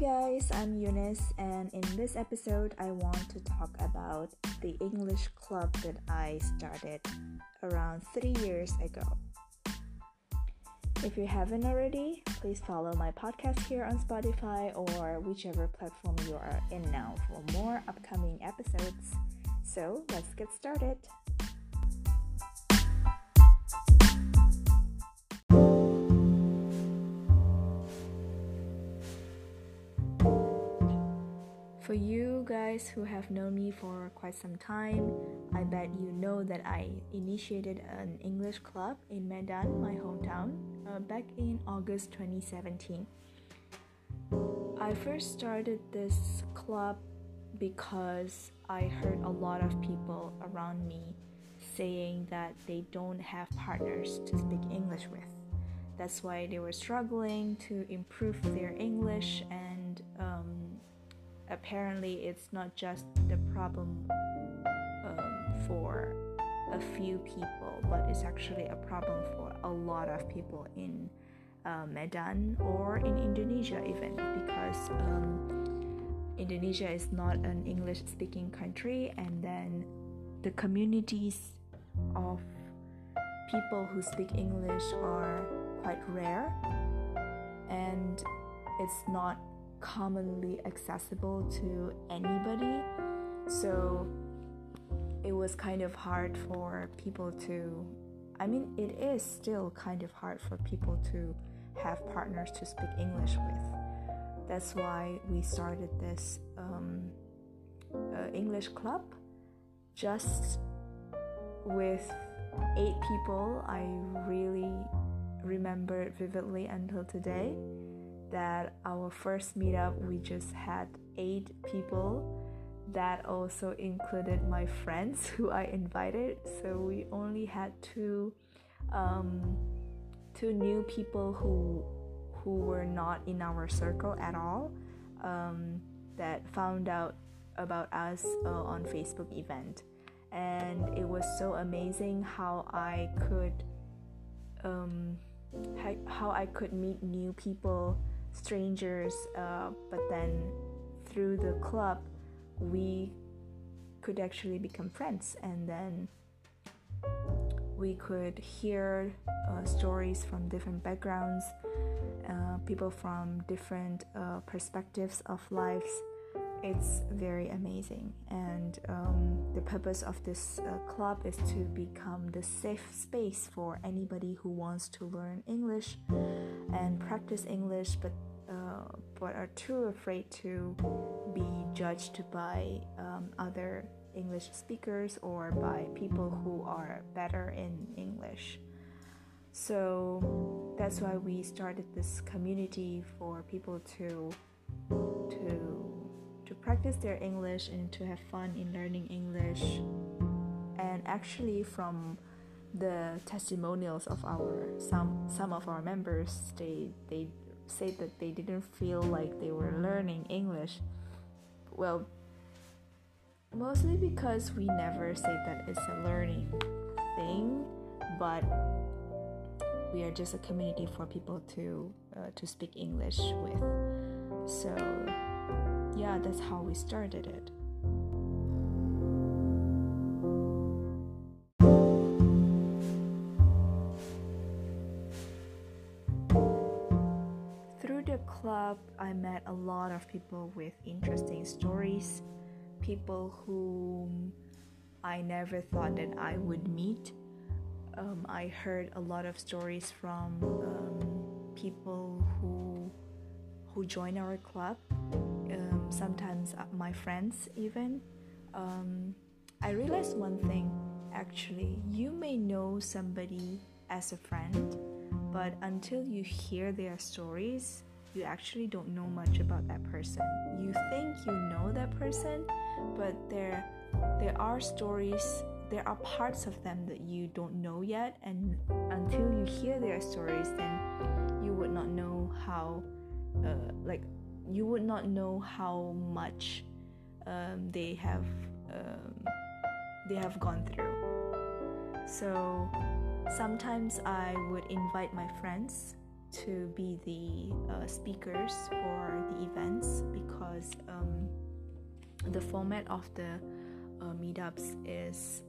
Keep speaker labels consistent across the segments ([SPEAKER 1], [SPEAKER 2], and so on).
[SPEAKER 1] guys, I'm Eunice, and in this episode, I want to talk about the English club that I started around three years ago. If you haven't already, please follow my podcast here on Spotify or whichever platform you are in now for more upcoming episodes. So let's get started. For you guys who have known me for quite some time, I bet you know that I initiated an English club in Medan, my hometown, uh, back in August 2017. I first started this club because I heard a lot of people around me saying that they don't have partners to speak English with. That's why they were struggling to improve their English and apparently it's not just the problem um, for a few people, but it's actually a problem for a lot of people in uh, Medan or in Indonesia, even because um, Indonesia is not an English speaking country, and then the communities of people who speak English are quite rare, and it's not commonly accessible to anybody. So it was kind of hard for people to, I mean, it is still kind of hard for people to have partners to speak English with. That's why we started this um, uh, English club just with eight people. I really remember it vividly until today that our first meetup we just had eight people. That also included my friends who I invited. So we only had two um, two new people who who were not in our circle at all um, that found out about us uh, on Facebook event. And it was so amazing how I could um, how I could meet new people strangers, uh, but then through the club, we could actually become friends, and then we could hear uh, stories from different backgrounds, uh, people from different uh, perspectives of lives. It's very amazing, and um, the purpose of this uh, club is to become the safe space for anybody who wants to learn English and practice English, but uh, but are too afraid to be judged by um, other English speakers or by people who are better in English. So that's why we started this community for people to to to practice their English and to have fun in learning English. And actually, from the testimonials of our some some of our members, they they say that they didn't feel like they were learning English. Well, mostly because we never say that it's a learning thing, but we are just a community for people to uh, to speak English with. So yeah, that's how we started it. Of people with interesting stories, people whom I never thought that I would meet. Um, I heard a lot of stories from um, people who who join our club um, sometimes uh, my friends even um, i realized one thing actually you may know somebody as a friend but until you hear their stories you actually don't know much about that person you think you know that person but there there are stories there are parts of them that you don't know yet and until you hear their stories then you would not know how uh, like you would not know how much um, they have um, they have gone through. So sometimes I would invite my friends to be the uh, speakers for the events because um, the format of the uh, meetups is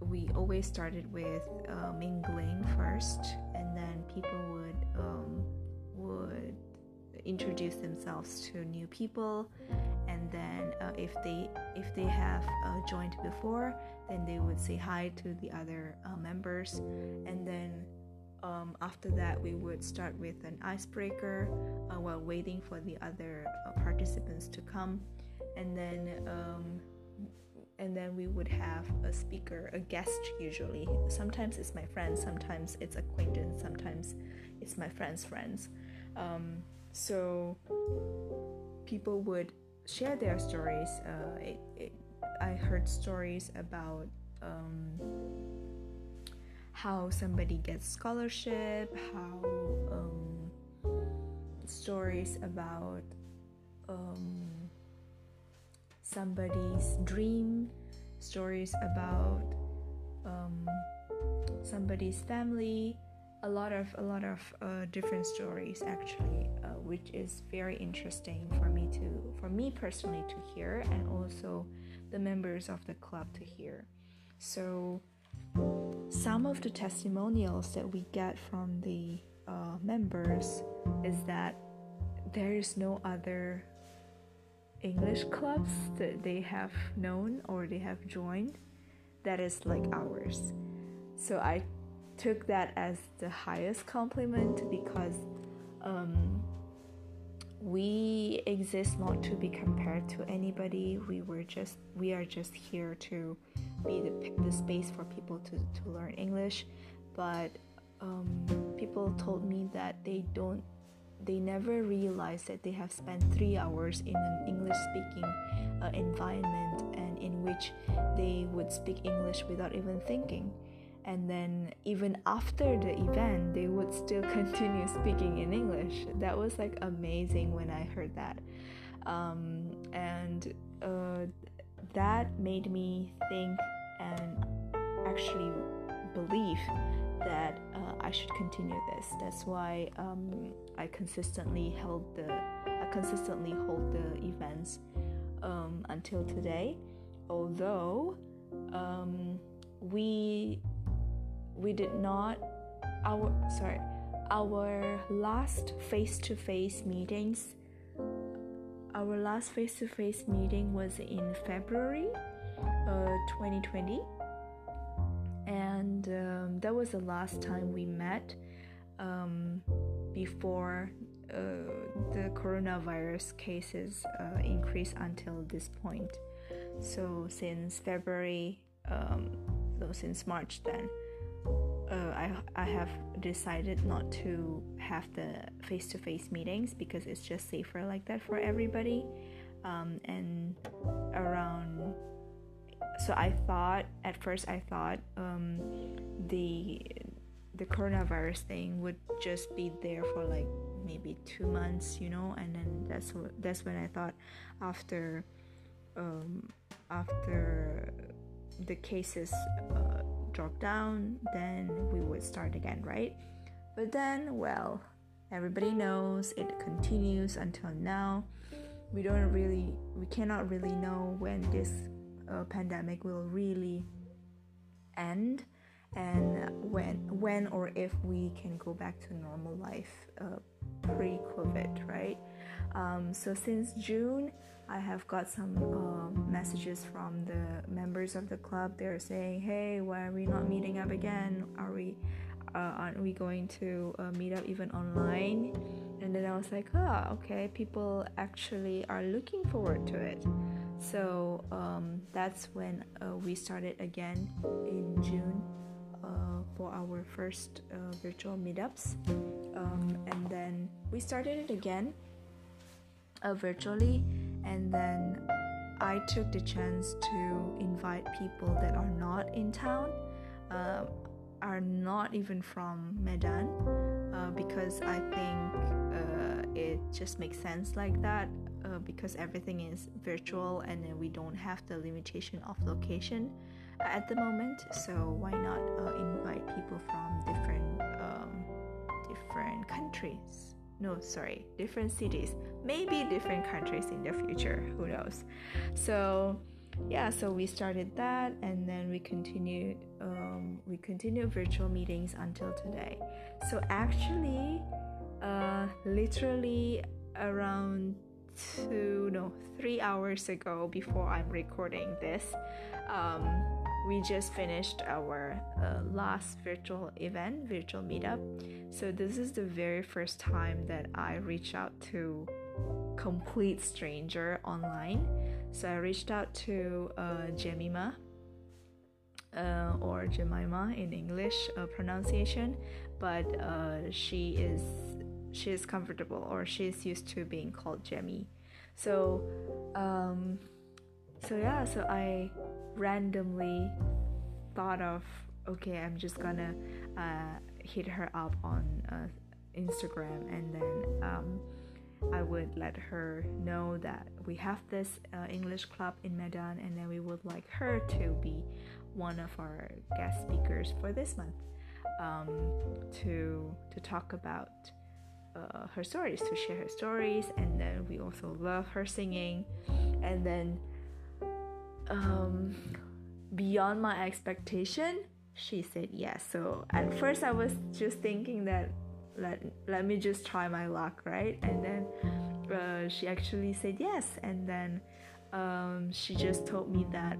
[SPEAKER 1] we always started with uh, mingling first, and then people would um, would introduce themselves to new people, and then uh, if they if they have uh, joined before, then they would say hi to the other uh, members, and then. Um, after that, we would start with an icebreaker uh, while waiting for the other uh, participants to come, and then um, and then we would have a speaker, a guest usually. Sometimes it's my friend, sometimes it's acquaintance, sometimes it's my friend's friends. Um, so people would share their stories. Uh, it, it, I heard stories about um, how somebody gets scholarship, how um, stories about um, somebody's dream, stories about um, somebody's family, a lot of a lot of uh, different stories actually, uh, which is very interesting for me to for me personally to hear, and also the members of the club to hear. So some of the testimonials that we get from the uh, members is that there is no other English clubs that they have known or they have joined that is like ours. So I took that as the highest compliment because um, we exist not to be compared to anybody. We were just we are just here to be the, the space for people to, to learn English. But um, people told me that they don't they never realize that they have spent three hours in an English speaking uh, environment and in which they would speak English without even thinking. And then, even after the event, they would still continue speaking in English. That was like amazing when I heard that. Um, and uh, that made me think and actually believe that uh, I should continue this. That's why um, I consistently held the I consistently hold the events um, until today. Although um, we we did not our sorry our last face-to-face meetings our last face-to-face meeting was in February uh, 2020 and um, that was the last time we met um, before uh, the coronavirus cases uh, increased until this point. So since February, um, so since March, then I I have decided not to have the face-to-face meetings because it's just safer like that for everybody. Um, and around so I thought at first I thought um, the the coronavirus thing would just be there for like maybe two months, you know, and then that's that's when I thought after um, after the cases uh, drop down, then we would start again, right? But then, well, everybody knows it continues until now. We don't really, we cannot really know when this uh, pandemic will really end and when when or if we can go back to normal life uh, pre-covid right um, so since june i have got some uh, messages from the members of the club. They're saying hey why are we not meeting up again? Are we uh, aren't we going to uh, meet up even online? And then i was like ah oh, okay people actually are looking forward to it. So um, that's when uh, we started again in June uh, for our first uh, virtual meetups. Um, and then we started it again virtually, and then I took the chance to invite people that are not in town, uh, are not even from Medan, uh, because I think it just makes sense like that uh, because everything is virtual and we don't have the limitation of location at the moment so why not uh, invite people from different um, different countries. No, sorry, different cities. Maybe different countries in the future. Who knows? So, yeah, so we started that, and then we continued. Um, we continued virtual meetings until today. So actually, uh, literally around two, no, three hours ago, before I'm recording this, um, we just finished our uh, last virtual event, virtual meetup. So this is the very first time that I reach out to complete stranger online. So I reached out to uh, Jemima uh, or Jemima in English uh, pronunciation, but uh, she is she is comfortable or she is used to being called Jemmy. So um, so yeah, so I randomly thought of okay, I'm just gonna uh, hit her up on uh, Instagram and then um, I would let her know that we have this uh, English club in Medan and then we would like her to be one of our guest speakers for this month um, to to talk about uh, her stories to share her stories and then we also love her singing. And then um, beyond my expectation she said yes. So at first i was just thinking that let let me just try my luck right? And then uh, she actually said yes. And then um, she just told me that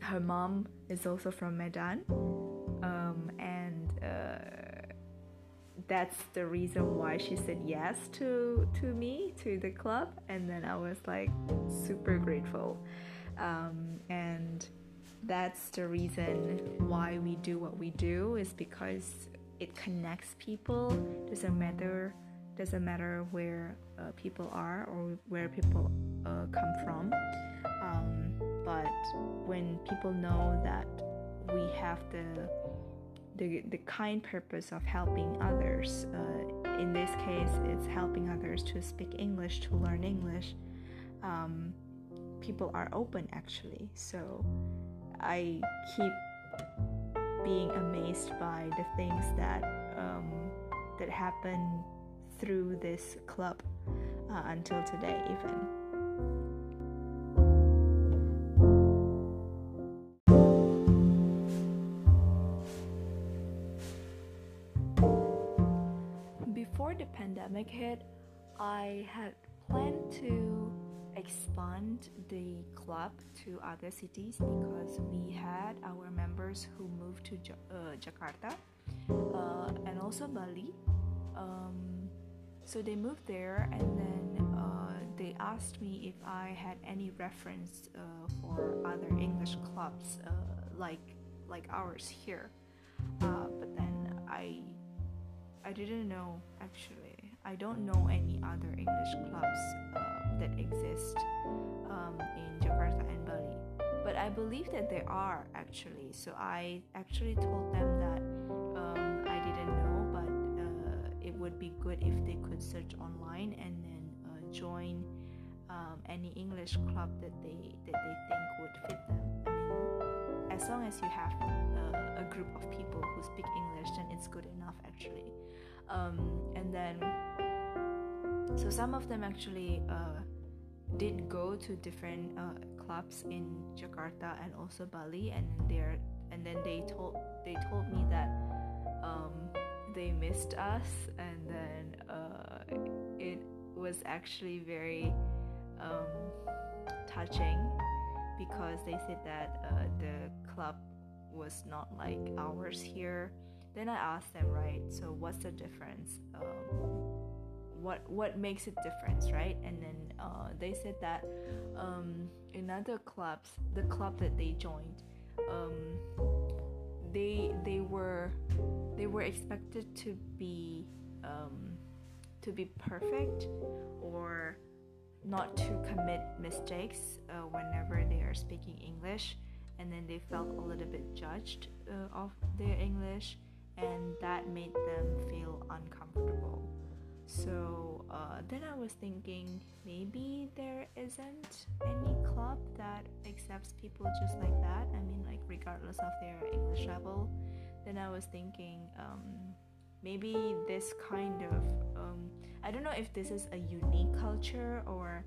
[SPEAKER 1] her mom is also from medan. Um, and uh, that's the reason why she said yes to to me to the club. And then i was like super grateful. Um, and that's the reason why we do what we do is because it connects people. Doesn't matter doesn't matter where uh, people are or where people uh, come from. Um, but when people know that we have the the, the kind purpose of helping others uh, in this case it's helping others to speak english to learn english um, people are open actually. So I keep being amazed by the things that um, that happen through this club uh, until today even. Hit, I had planned to expand the club to other cities because we had our members who moved to uh, Jakarta uh, and also Bali. Um, so they moved there and then uh, they asked me if I had any reference uh, for other English clubs uh, like like ours here. Uh, but then I I didn't know actually. I don't know any other English clubs that exist um, in Jakarta and Bali. But I believe that there are actually. So I actually told them that um, I didn't know, but uh, it would be good if they could search online and then uh, join um, any English club that they that they think would fit them. I mean, as long as you have uh, a group of people who speak English, then it's good enough actually. Um, and then so some of them actually uh, did go to different uh, clubs in Jakarta and also Bali, and there and then they told they told me that um, they missed us, and then uh, it was actually very um, touching because they said that uh, the club was not like ours here. Then I asked them, right? So what's the difference? Um, what what makes it difference right and then uh, they said that um, in other clubs the club that they joined um, they they were they were expected to be um, to be perfect or not to commit mistakes uh, whenever they are speaking English and then they felt a little bit judged uh, of their English and that made them feel uncomfortable so uh, then I was thinking maybe there isn't any club that accepts people just like that. I mean, like, regardless of their English level. Then I was thinking, um, maybe this kind of um, I don't know if this is a unique culture or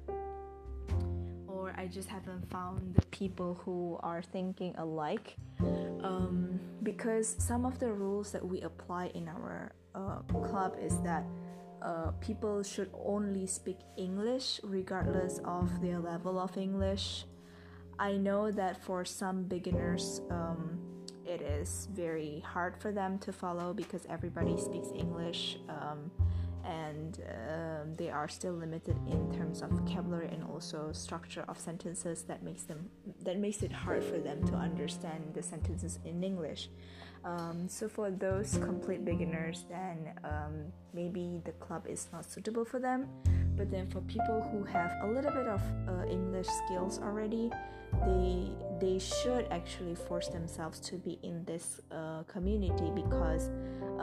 [SPEAKER 1] or I just haven't found the people who are thinking alike. Um, because some of the rules that we apply in our uh, club is that uh, people should only speak English regardless of their level of English. I know that for some beginners, um, it is very hard for them to follow because everybody speaks English. Um, and um, they are still limited in terms of vocabulary and also structure of sentences that makes them that makes it hard for them to understand the sentences in English. Um, so for those complete beginners, then um, maybe the club is not suitable for them. But then for people who have a little bit of uh, English skills already, they they should actually force themselves to be in this uh, community because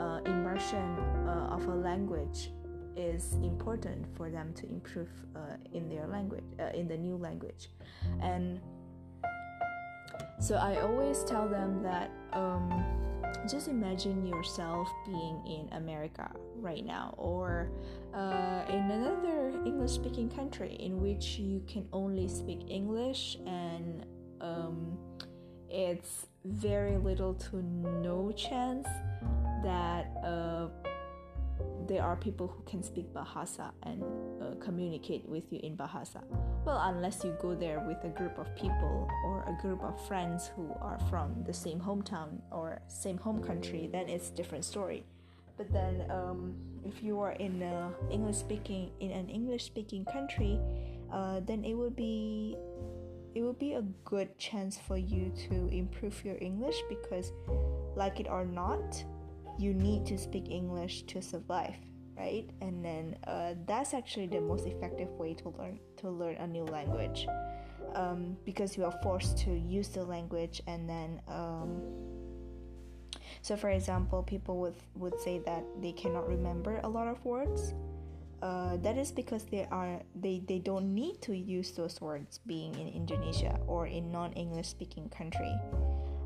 [SPEAKER 1] uh, immersion uh, of a language is important for them to improve uh, in their language uh, in the new language. And so i always tell them that um, just imagine yourself being in america right now or uh, in another english speaking country in which you can only speak english and um, it's very little to no chance that uh, there are people who can speak Bahasa and uh, communicate with you in Bahasa. Well, unless you go there with a group of people or a group of friends who are from the same hometown or same home country, then it's different story. But then, um, if you are in a English speaking in an English speaking country, uh, then it would be it would be a good chance for you to improve your English because, like it or not, you need to speak English to survive, right? And then uh, that's actually the most effective way to learn to learn a new language, um, because you are forced to use the language and then. Um, so, for example, people would would say that they cannot remember a lot of words. Uh, that is because they are they, they don't need to use those words being in Indonesia or in non-English speaking country.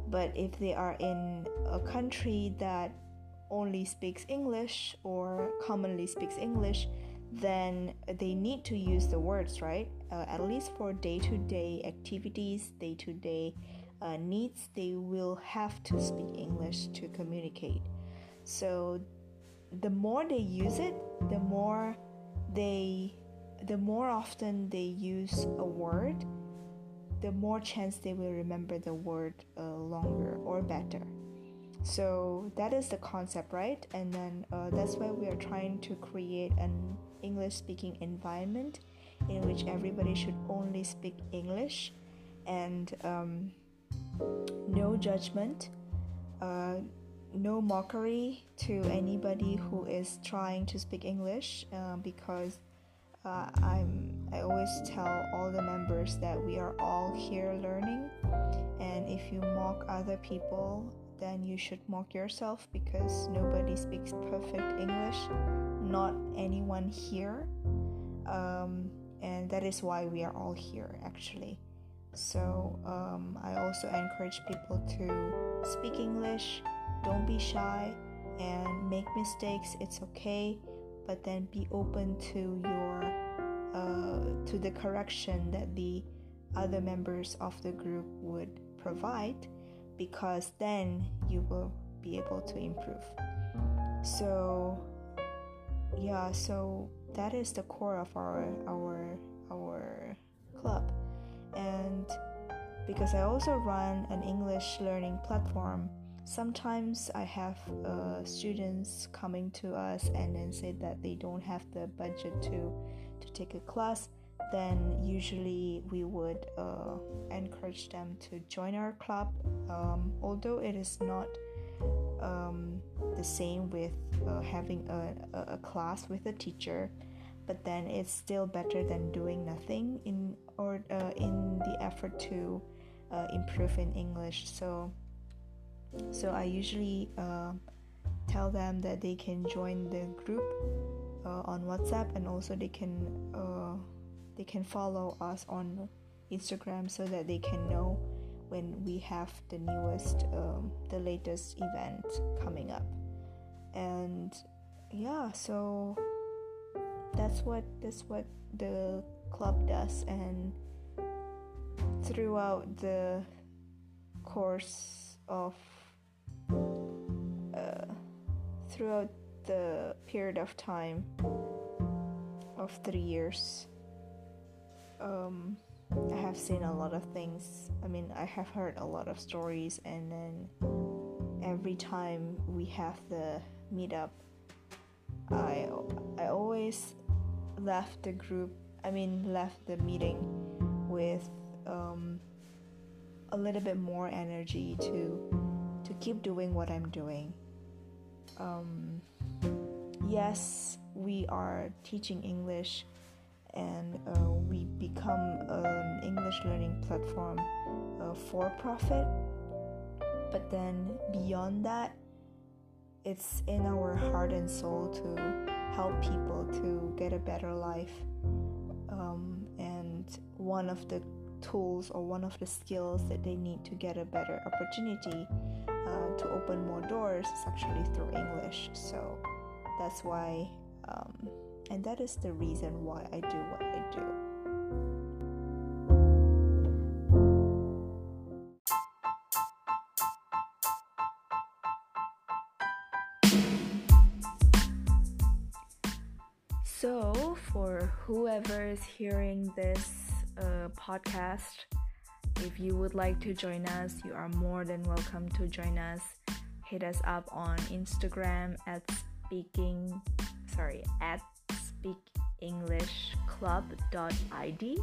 [SPEAKER 1] But if they are in a country that only speaks English or commonly speaks English, then they need to use the words, right? Uh, at least for day to day activities, day to day needs, they will have to speak English to communicate. So the more they use it, the more they the more often they use a word, the more chance they will remember the word uh, longer or better. So that is the concept, right? And then uh, that's why we are trying to create an English speaking environment in which everybody should only speak English and um, no judgment, uh, no mockery to anybody who is trying to speak English uh, because uh, I'm I always tell all the members that we are all here learning and if you mock other people then you should mock yourself because nobody speaks perfect English, not anyone here. Um, and that is why we are all here actually. So um, I also encourage people to speak English, don't be shy, and make mistakes. It's okay, but then be open to your uh, to the correction that the other members of the group would provide because then you will be able to improve. So yeah, so that is the core of our our our club. And because I also run an English learning platform, sometimes I have uh, students coming to us and then say that they don't have the budget to to take a class then usually we would uh, encourage them to join our club. Um, although it is not um, the same with uh, having a, a, class with a teacher, but then it's still better than doing nothing in or uh, in the effort to uh, improve in English. So, so I usually uh, tell them that they can join the group uh, on WhatsApp and also they can they can follow us on Instagram so that they can know when we have the newest, um, the latest event coming up. and yeah so that's what that's what the club does and throughout the course of uh, throughout the period of time of three years um, i have seen a lot of things i mean i have heard a lot of stories and then every time we have the meetup i i always left the group i mean left the meeting with um, a little bit more energy to to keep doing what I'm doing. Um, yes, we are teaching English, and uh, we become an English learning platform uh, for profit. But then beyond that, it's in our heart and soul to help people to get a better life. Um, and one of the tools or one of the skills that they need to get a better opportunity uh, to open more doors is actually through English. So that's why, um, and that is the reason why I do what I do. So, for whoever is hearing this uh, podcast. If you would like to join us, you are more than welcome to join us. Hit us up on Instagram at speaking sorry at speakenglishclub.id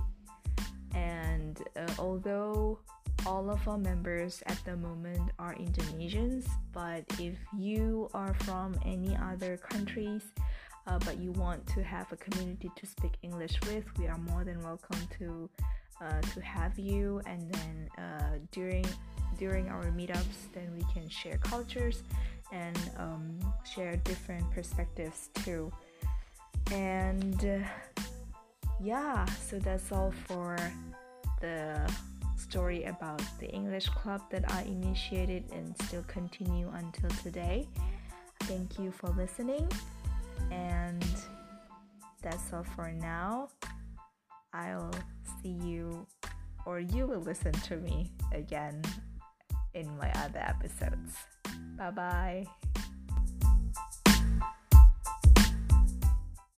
[SPEAKER 1] and uh, although all of our members at the moment are Indonesians, but if you are from any other countries, uh, but you want to have a community to speak English with, we are more than welcome to uh, to have you. And then uh, during during our meetups, then we can share cultures and um, share different perspectives too. And uh, yeah, so that's all for the story about the English club that I initiated and still continue until today. Thank you for listening. And that's all for now. I'll see you, or you will listen to me again in my other episodes. Bye bye.